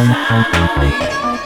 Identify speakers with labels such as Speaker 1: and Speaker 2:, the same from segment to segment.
Speaker 1: Thank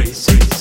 Speaker 1: crazy.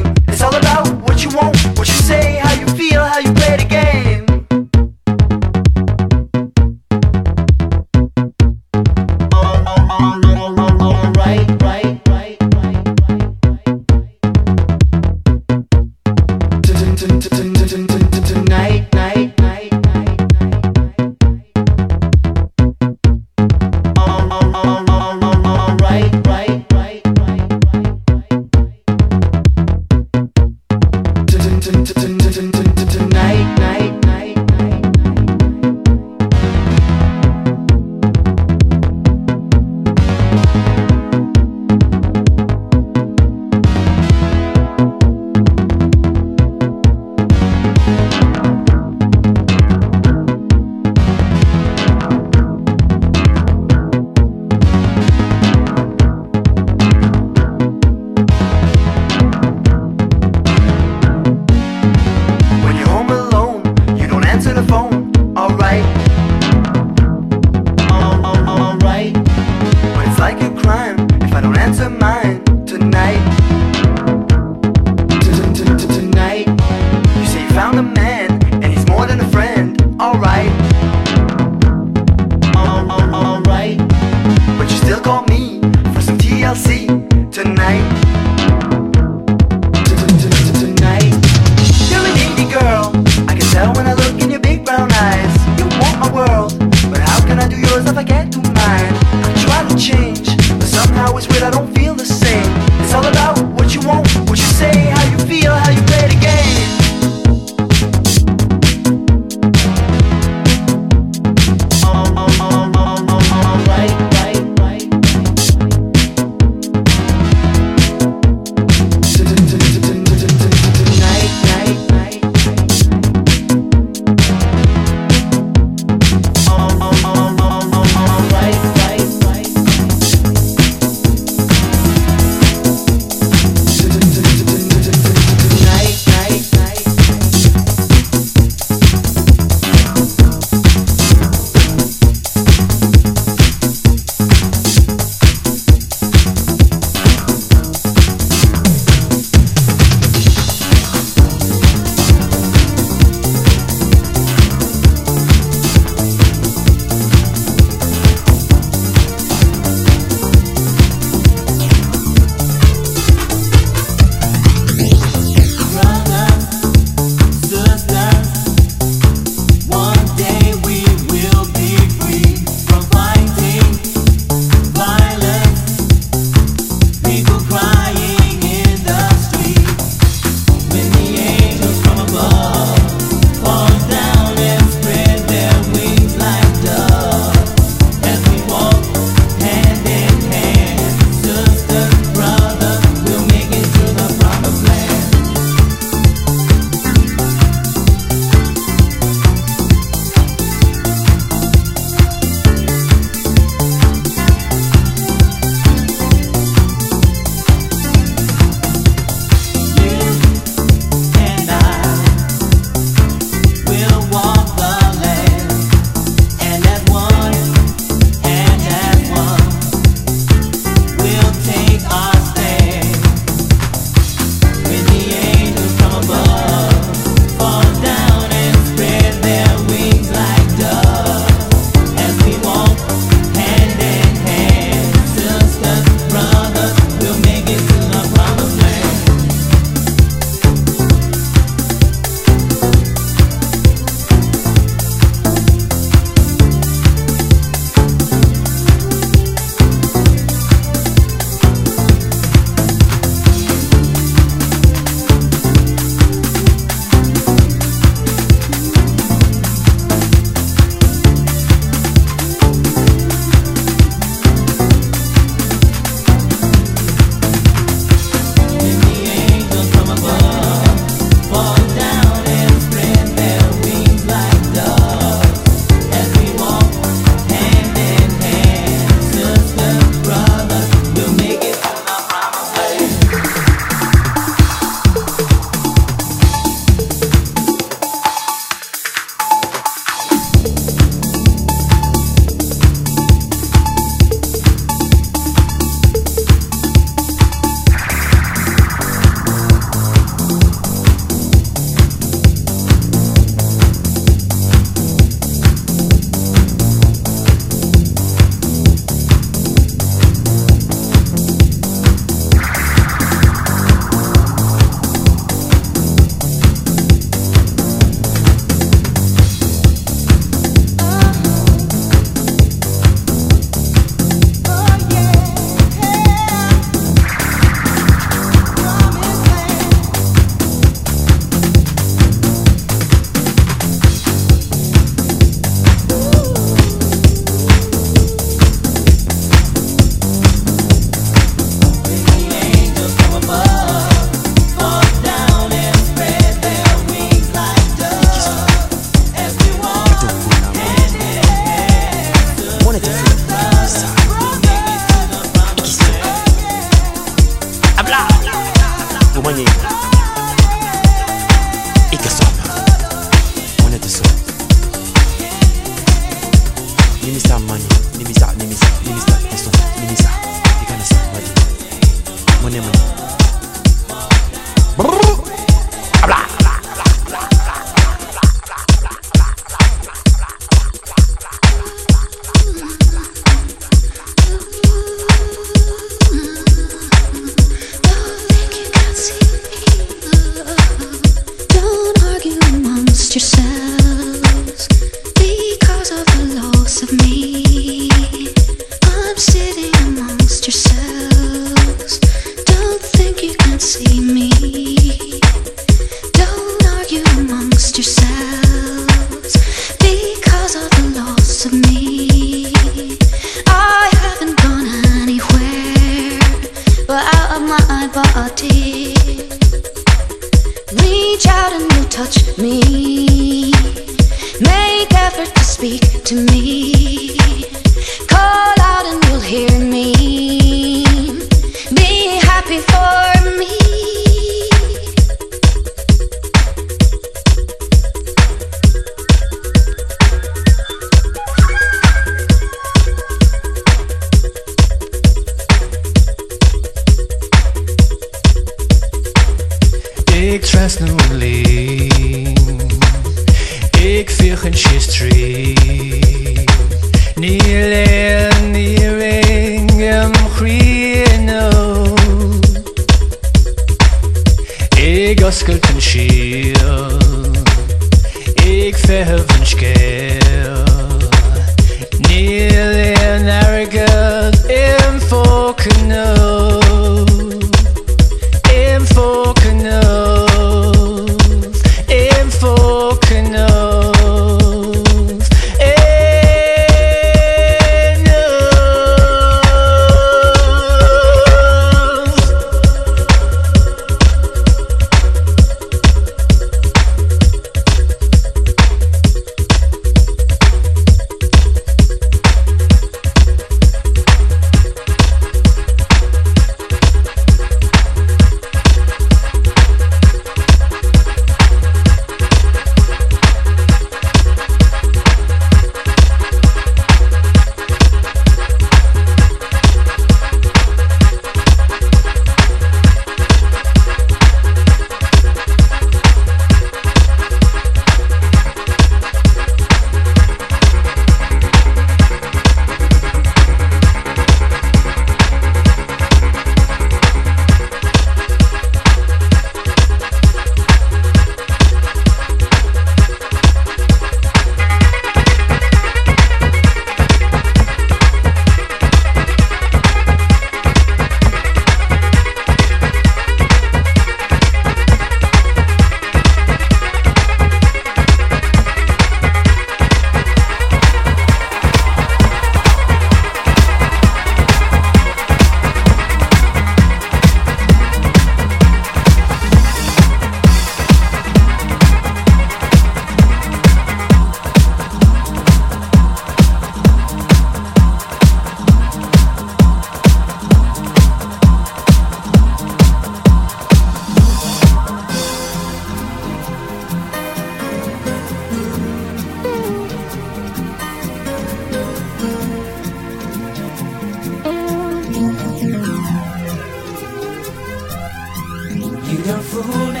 Speaker 1: You don't fool me.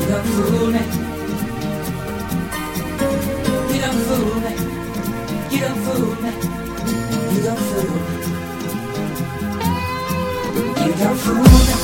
Speaker 1: You don't fool me. You
Speaker 2: don't
Speaker 3: fool me. You don't
Speaker 4: fool me. You don't fool
Speaker 5: me. You
Speaker 6: don't
Speaker 7: fool.